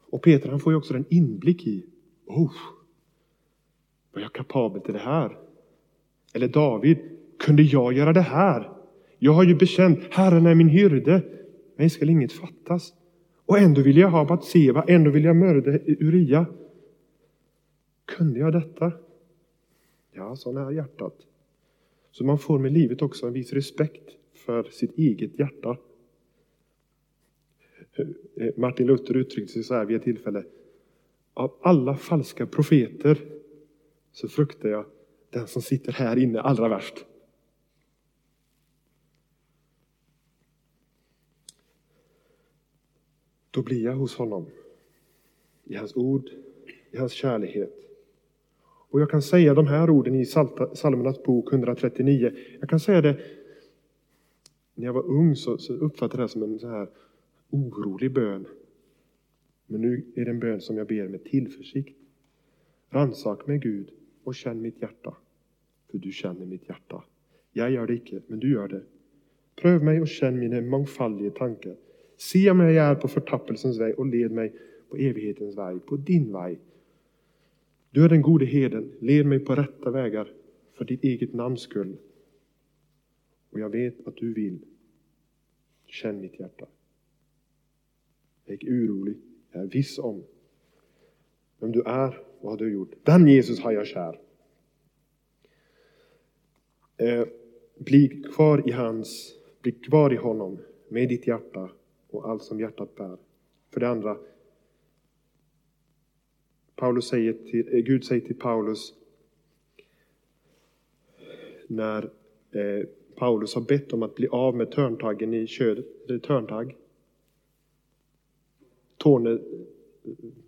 Och Peter han får ju också en inblick i, oh, var jag kapabel till det här? Eller David, kunde jag göra det här? Jag har ju bekänt, Herren är min hyrde, mig skall inget fattas. Och ändå vill jag ha Batseba, ändå vill jag mörda Uria. Kunde jag detta? Ja, sån är hjärtat. Så man får med livet också en viss respekt för sitt eget hjärta. Martin Luther uttryckte sig så här vid ett tillfälle. Av alla falska profeter så fruktar jag den som sitter här inne allra värst. Då blir jag hos honom. I hans ord, i hans kärlighet. Och jag kan säga de här orden i Psalmernas bok 139. Jag kan säga det, när jag var ung så, så uppfattade jag det som en så här orolig bön. Men nu är det en bön som jag ber med tillförsikt. Ransak mig Gud och känn mitt hjärta. För du känner mitt hjärta. Jag gör det icke, men du gör det. Pröv mig och känn mina mångfaldiga tankar. Se om jag är på förtappelsens väg och led mig på evighetens väg, på din väg. Du är den gode heden, led mig på rätta vägar för ditt eget namns skull. Och jag vet att du vill. Känn mitt hjärta. Jag är orolig, jag är viss om vem du är vad du har gjort. Den Jesus har jag kär. Eh, bli kvar i hans, bli kvar i honom med ditt hjärta och allt som hjärtat bär. För det andra, Paulus säger till, eh, Gud säger till Paulus när eh, Paulus har bett om att bli av med törntaggen i ködet, eh, törntagg. Tårne, eh,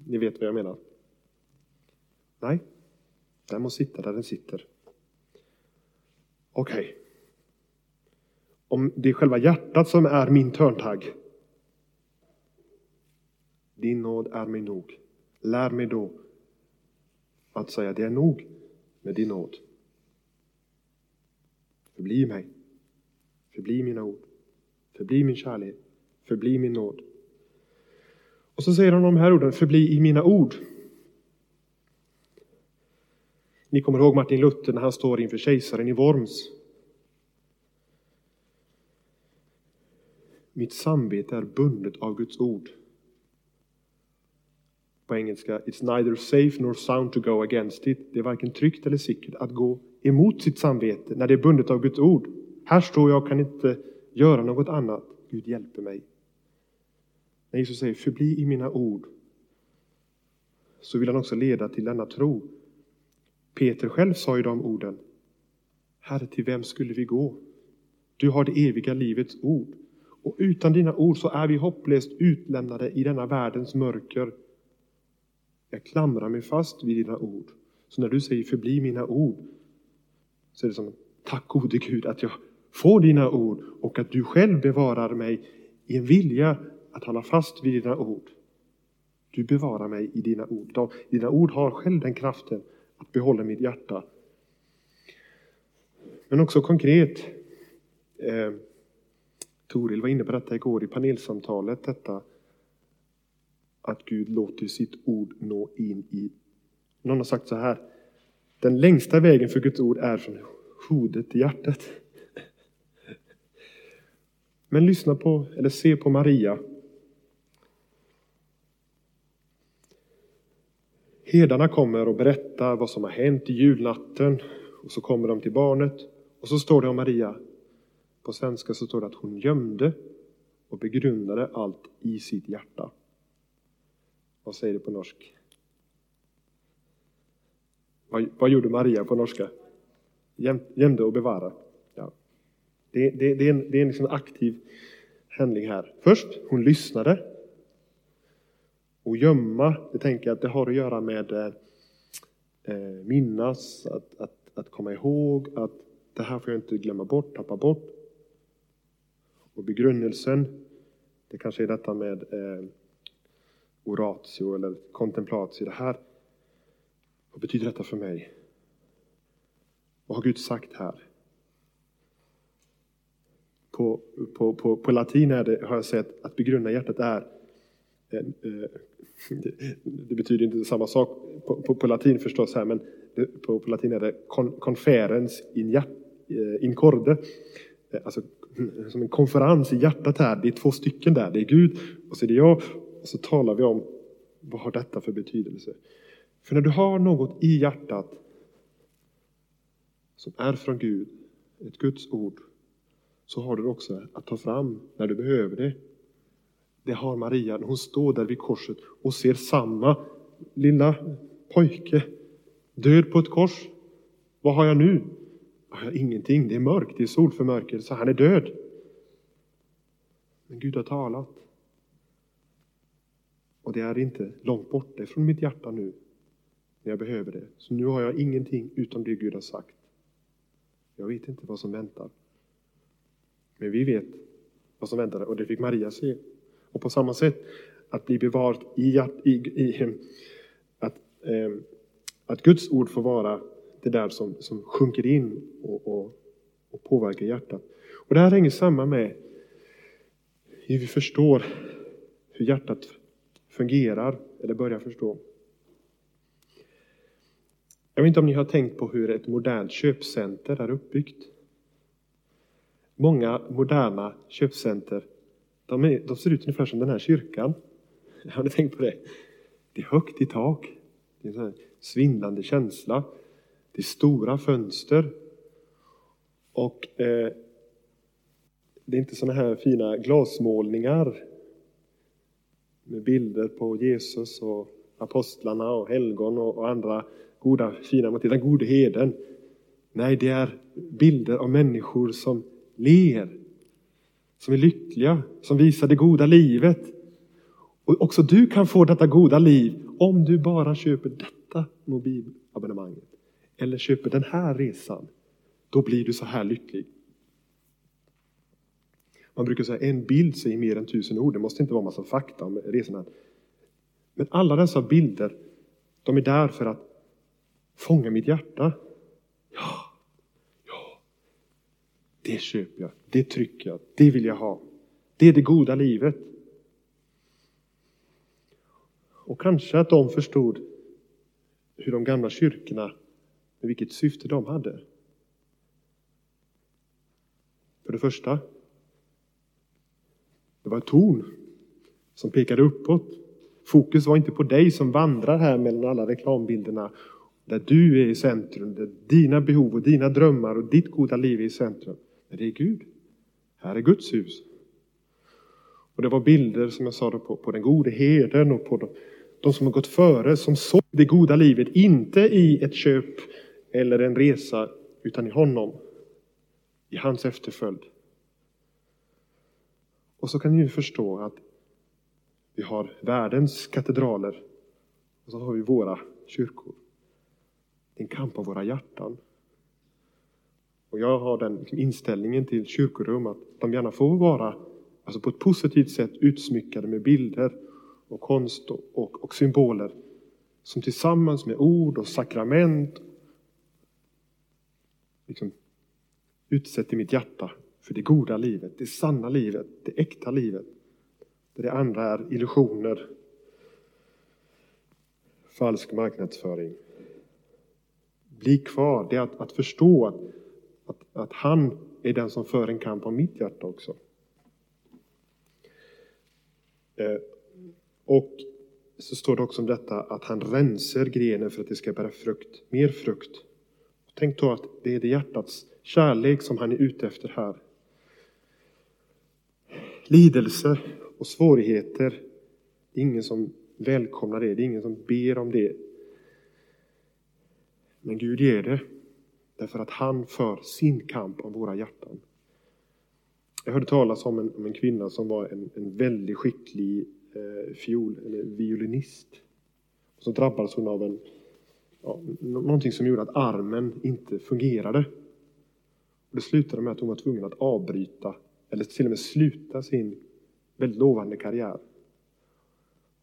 ni vet vad jag menar. Nej, den må sitta där den sitter. Okej. Okay. Om det är själva hjärtat som är min törntagg. Din nåd är mig nog. Lär mig då att säga det är nog med din nåd. Förbli mig. Förbli mina ord. Förbli min kärlek. Förbli min nåd. Och så säger han de här orden, förbli i mina ord. Ni kommer ihåg Martin Luther när han står inför kejsaren i Worms. Mitt samvete är bundet av Guds ord. På engelska, it's neither safe nor sound to go against it. Det är varken tryggt eller säkert att gå emot sitt samvete när det är bundet av Guds ord. Här står jag och kan inte göra något annat. Gud hjälper mig. När Jesus säger förbli i mina ord så vill han också leda till denna tro. Peter själv sa ju de orden. Herre, till vem skulle vi gå? Du har det eviga livets ord. Och utan dina ord så är vi hopplöst utlämnade i denna världens mörker. Jag klamrar mig fast vid dina ord. Så när du säger förbli mina ord så är det som tack gode Gud att jag får dina ord och att du själv bevarar mig i en vilja att hålla fast vid dina ord. Du bevarar mig i dina ord. Dina ord har själv den kraften att behålla mitt hjärta. Men också konkret. Eh, Toril var inne på detta igår i panelsamtalet. Detta att Gud låter sitt ord nå in i... Någon har sagt så här. Den längsta vägen för Guds ord är från hodet till hjärtat. Men lyssna på, eller se på Maria. Herdarna kommer och berättar vad som har hänt i julnatten. Och så kommer de till barnet. Och så står det om Maria. På svenska så står det att hon gömde och begrundade allt i sitt hjärta. Vad säger det på norsk? Vad, vad gjorde Maria på norska? Göm, gömde och bevara. Ja. Det, det, det, är en, det är en liksom aktiv handling här. Först, hon lyssnade. Och gömma, det tänker jag att det har att göra med eh, eh minnas, att, att, att komma ihåg, att det här får jag inte glömma bort, tappa bort. Och begrunnelsen, det kanske är detta med eh, oratio eller kontemplatio. Det här, vad betyder detta för mig? Vad har Gud sagt här? På, på, på, på latin är det, har jag sett att begrunda hjärtat är det, eh, [LAUGHS] det, betyder inte samma sak på, på, på latin förstås här, men det, på, på latin är det konferens conferens in, hjärt, eh, in corde. Eh, alltså [LAUGHS] som en konferens i hjärtat här. Det är två stycken där. Det är Gud och så är det jag. Så talar vi om vad har detta för betydelse. För när du har något i hjärtat som är från Gud, ett Guds ord, så har du också att ta fram när du behöver det. Det har Maria när hon står där vid korset och ser samma lilla pojke död på ett kors. Vad har jag nu? Jag har ingenting, det är mörkt, det är solförmörkelse, han är död. Men Gud har talat. Och det är inte långt borta från mitt hjärta nu, när jag behöver det. Så nu har jag ingenting utom det Gud har sagt. Jag vet inte vad som väntar. Men vi vet vad som väntar och det fick Maria se. Och på samma sätt, att bli bevarad i, hjärt, i, i att, eh, att Guds ord får vara det där som, som sjunker in och, och, och påverkar hjärtat. Och det här hänger samman med hur vi förstår hur hjärtat fungerar, eller börjar förstå. Jag vet inte om ni har tänkt på hur ett modernt köpcenter är uppbyggt. Många moderna köpcenter de, är, de ser ut ungefär som den här kyrkan. [LAUGHS] Har ni tänkt på det? Det är högt i tak. Det är en svindlande känsla. Det är stora fönster. Och eh, det är inte sådana här fina glasmålningar med bilder på Jesus och apostlarna och helgon och, andra goda fina motiv. Den gode heden. Nej, det är bilder av människor som ler, som är lyckliga, som visar det goda livet. Och också du kan få detta goda liv om du bara köper detta mobilabonnemanget. Eller köper den här resan. Då blir du så här lycklig. Man brukar säga en bild säger mer än tusen ord. Det måste inte vara massa fakta om resorna. Men alla dessa bilder, de är där för att fånga mitt hjärta. Ja, ja, det köper jag, det trycker jag, det vill jag ha. Det är det goda livet. Och kanske att de förstod hur de gamla kyrkorna, med vilket syfte de hade. För det första, det var ett torn som pekade uppåt. Fokus var inte på dig som vandrar här mellan alla reklambilderna där du är i centrum, där dina behov och dina drömmar och ditt goda liv är i centrum. Men det är Gud. Här är Guds hus. Och det var bilder, som jag sa, på, på den gode herden och på de, de som har gått före, som såg det goda livet, inte i ett köp eller en resa, utan i honom. I hans efterföljd. Och så kan ni ju förstå att vi har världens katedraler och så har vi våra kyrkor. Det är en kamp av våra hjärtan. Och jag har den liksom inställningen till kyrkorum att de gärna får vara alltså på ett positivt sätt utsmyckade med bilder och konst och, och, och symboler som tillsammans med ord och sakrament liksom utsätter mitt hjärta för det goda livet, det sanna livet, det äkta livet. Där det andra är illusioner, falsk marknadsföring. Bli kvar, det är att, att förstå att, att, att han är den som för en kamp om mitt hjärta också. Eh, och så står det också om detta att han rensar grenen för att det ska bära frukt, mer frukt. Tänk då att det är det hjärtats kärlek som han är ute efter här. Lidelse och svårigheter, det är ingen som välkomnar det, det är ingen som ber om det. Men Gud ger det, därför att han för sin kamp om våra hjärtan. Jag hörde talas om en, om en kvinna som var en, en väldigt skicklig eh, fiol, eller violinist. Och så drabbades hon av en, ja, någonting som gjorde att armen inte fungerade. Och det slutade med att hon var tvungen att avbryta, eller till och med sluta sin väldigt lovande karriär.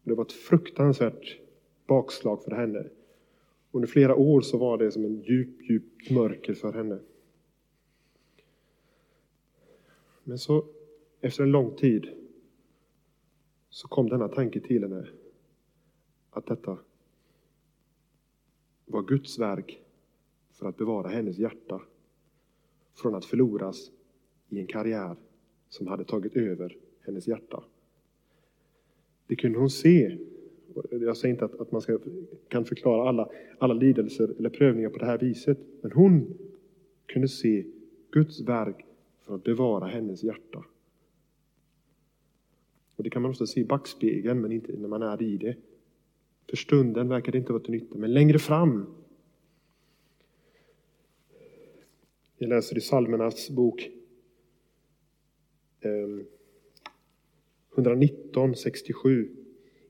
Det var ett fruktansvärt bakslag för henne. Under flera år så var det som en djup, djup mörker för henne. Men så efter en lång tid så kom denna tanke till henne att detta var Guds verk för att bevara hennes hjärta från att förloras i en karriär som hade tagit över hennes hjärta. Det kunde hon se. Jag säger inte att, att man ska, kan förklara alla, alla lidelser eller prövningar på det här viset, men hon kunde se Guds verk för att bevara hennes hjärta. Och Det kan man också se i backspegeln, men inte när man är i det. För stunden verkar det inte vara till nytta, men längre fram. Jag läser i Salmernas bok Ehm, 119, 67.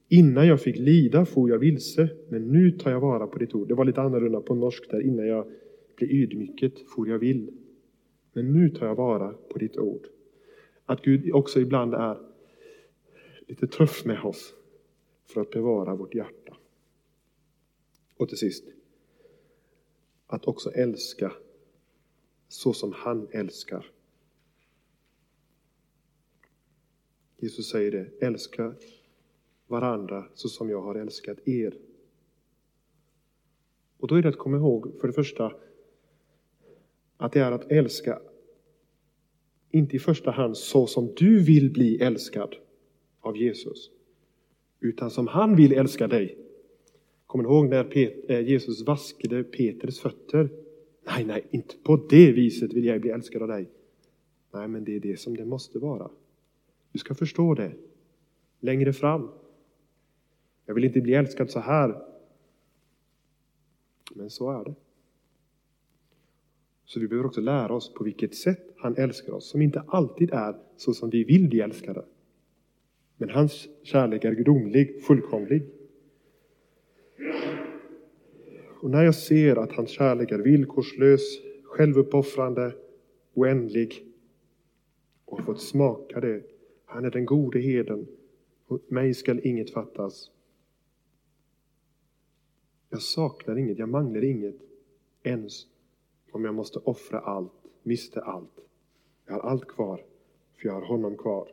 Innan jag fick lida for jag vilse, men nu tar jag vara på ditt ord. Det var lite annorlunda på norsk där. Innan jag blev ydmyket for jag vill. Men nu tar jag vara på ditt ord. Att Gud också ibland är lite tuff med oss för att bevara vårt hjärta. Och till sist, att också älska så som han älskar. Jesus säger det, älska varandra så som jag har älskat er. Och då är det att komma ihåg, för det första, att det är att älska inte i första hand så som du vill bli älskad av Jesus, utan som han vill älska dig. Kommer du ihåg när eh, Jesus vaskade Petrus fötter? Nej, nej, inte på det viset vill jag bli älskad av dig. Nej, men det är det som det måste vara. Du ska förstå det längre fram. Jag vill inte bli älskad så här. Men så är det. Så vi behöver också lära oss på vilket sätt han älskar oss, som inte alltid är så som vi vill bli älskade. Men hans kärlek är gudomlig, fullkomlig. Och när jag ser att hans kärlek är villkorslös, självuppoffrande, oändlig och har fått smaka det. Han är den gode heden. mig skall inget fattas. Jag saknar inget, jag manglar inget. Ens om jag måste offra allt, miste allt. Jag har allt kvar, för jag har honom kvar.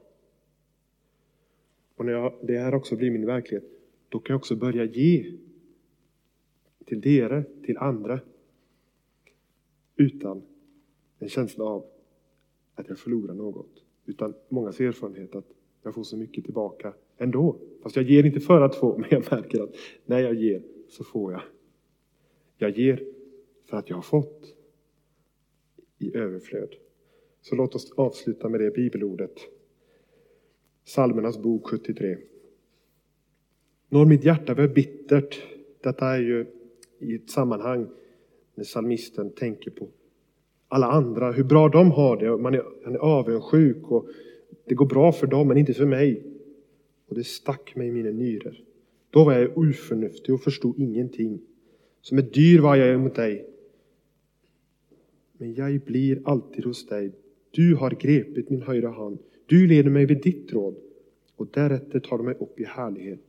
Och när jag, det här också blir min verklighet, då kan jag också börja ge till dere, till andra, utan en känsla av att jag förlorar något. Utan mångas erfarenhet att jag får så mycket tillbaka ändå. Fast jag ger inte för att få, [LAUGHS] men jag märker att när jag ger så får jag. Jag ger för att jag har fått i överflöd. Så låt oss avsluta med det bibelordet. Salmernas bok 73. Når mitt hjärta var bittert. Detta är ju i ett sammanhang när salmisten tänker på alla andra, hur bra de har det. Man är, man är avundsjuk och det går bra för dem, men inte för mig. Och det stack mig i mina nyror. Då var jag oförnuftig och förstod ingenting. Som ett dyr var jag mot dig. Men jag blir alltid hos dig. Du har grepit min högra hand. Du leder mig vid ditt råd. Och därefter tar du mig upp i härlighet.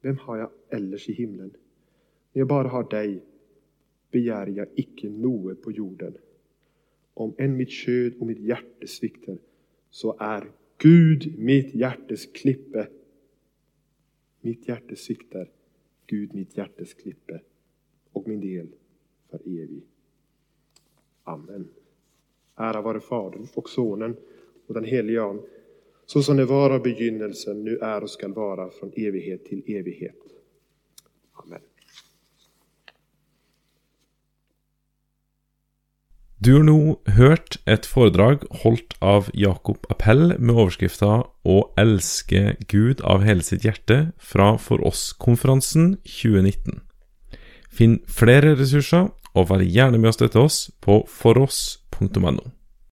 Vem har jag ellers i himlen? När jag bara har dig begär jag icke noe på jorden. Om än mitt köd och mitt hjärte sviktar, så är Gud mitt hjärtes klippe. Mitt hjärte sviktar, Gud mitt hjärtes klippe och min del för evig. Amen. Ära vare Fadern och Sonen och den helige Ande, så som det var av begynnelsen, nu är och skall vara från evighet till evighet. Du har nå hørt et foredrag holdt av Jakob Appell med overskrifta 'Å elske Gud av hele sitt hjerte' fra For oss-konferansen 2019. Finn flere ressurser, og vær gjerne med å støtte oss på foross.no.